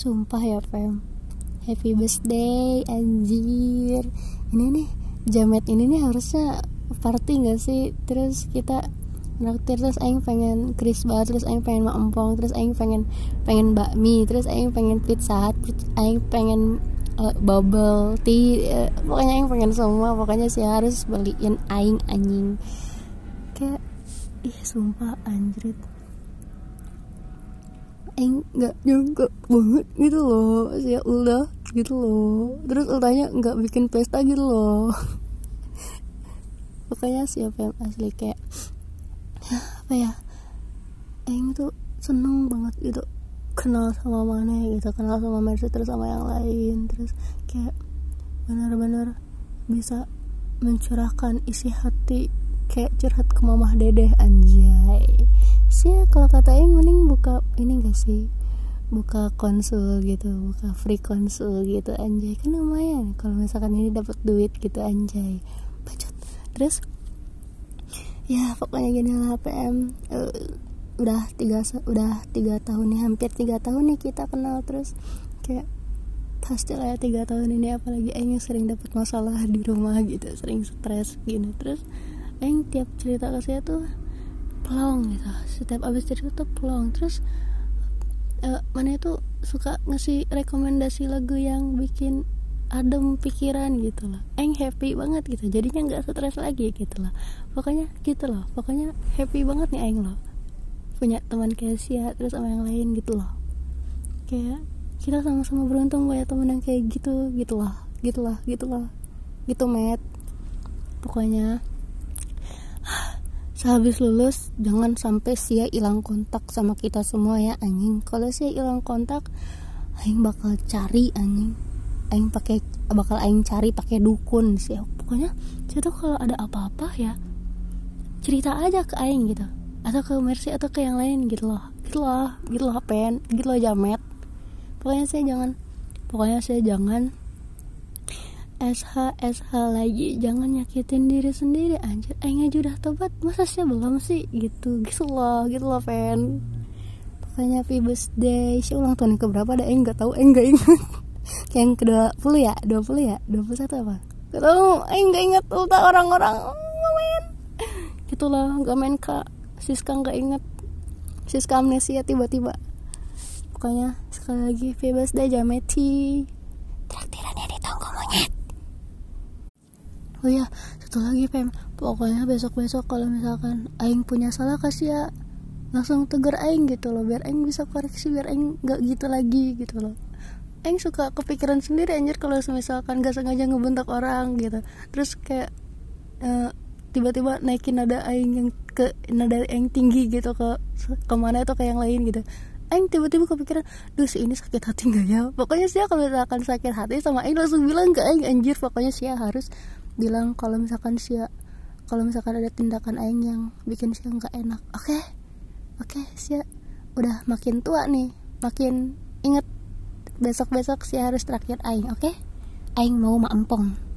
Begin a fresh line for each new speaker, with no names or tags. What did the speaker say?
sumpah ya fam happy birthday anjir. Ini nih jamet ini nih harusnya party gak sih? Terus kita naktir terus aing pengen kris banget terus aing pengen empong terus aing pengen pengen bakmi terus aing pengen pizza terus aing pengen uh, bubble tea uh, pokoknya aing pengen semua. Pokoknya sih harus beliin aing anjing. Kayak ih sumpah anjrit aing nggak nyangka banget gitu loh. Sih udah gitu loh. Terus ultahnya nggak bikin pesta gitu loh. Pokoknya siapa yang asli kayak apa ya? Aing tuh seneng banget gitu kenal sama mana gitu kenal sama Mercy terus sama yang lain. Terus kayak benar-benar bisa mencurahkan isi hati kayak curhat ke mamah dedeh anjay sih kalau kata Aing mending buka ini gak sih? Buka konsul gitu buka free konsul gitu anjay. Kan lumayan kalau misalkan ini dapat duit gitu anjay. Bacot. Terus ya pokoknya gini lah PM uh, eh, udah tiga udah tiga tahun nih hampir tiga tahun nih kita kenal terus. Kayak pasti lah ya tiga tahun ini apalagi Aing sering dapat masalah di rumah gitu sering stres gini. Terus Aing tiap cerita ke saya tuh plong gitu. Setiap abis cerita tuh plong. Terus uh, mana itu suka ngasih rekomendasi lagu yang bikin adem pikiran gitu loh. Eng happy banget gitu. Jadinya nggak stres lagi gitu loh. Pokoknya gitu loh. Pokoknya happy banget nih eng loh. Punya teman kayak Sia terus sama yang lain gitu loh. Kayak kita sama-sama beruntung punya teman yang kayak gitu gitu loh. Gitu loh gitu loh. Gitu met pokoknya sehabis lulus jangan sampai Sia hilang kontak sama kita semua ya anjing. Kalau Sia hilang kontak Aing bakal cari anjing. Aing pakai bakal aing cari pakai dukun sih pokoknya tuh kalau ada apa-apa ya cerita aja ke aing gitu. Atau ke Mercy atau ke yang lain gitu loh. Gitu loh gitu loh pen. Gitu loh jamet. Pokoknya saya jangan pokoknya saya jangan SH SH lagi. Jangan nyakitin diri sendiri anjir. Aing aja udah tobat masa sih? Belum sih. Gitu gitu loh gitu loh pen pokoknya happy birthday. Si ulang tahun ke berapa ada? Aing nggak tahu. Aing nggak ingat. Yang kedua puluh ya? dua puluh ya? dua puluh satu apa? Gak tau eh nggak inget ulta orang-orang. Main. Gitulah nggak main kak. Siska nggak inget Siska amnesia tiba-tiba. Pokoknya sekali lagi bebas deh jameti oh ya satu lagi pem. Pokoknya besok-besok kalau misalkan aing punya salah kasih ya. Langsung tegur aing gitu loh biar aing bisa koreksi biar aing nggak gitu lagi gitu loh. Aing suka kepikiran sendiri anjir kalau misalkan gak sengaja ngebentak orang gitu. Terus kayak uh, tiba-tiba naikin nada aing yang ke nada yang tinggi gitu ke ke mana itu ke yang lain gitu. Aing tiba-tiba kepikiran duh si ini sakit hati nggak ya? Pokoknya sih kalau misalkan sakit hati sama aing langsung bilang ke aing anjir pokoknya sih harus bilang kalau misalkan sih kalau misalkan ada tindakan aing yang bikin sih nggak enak oke okay? oke okay, sih udah makin tua nih makin inget besok-besok sih harus terakhir aing oke okay? aing mau maempong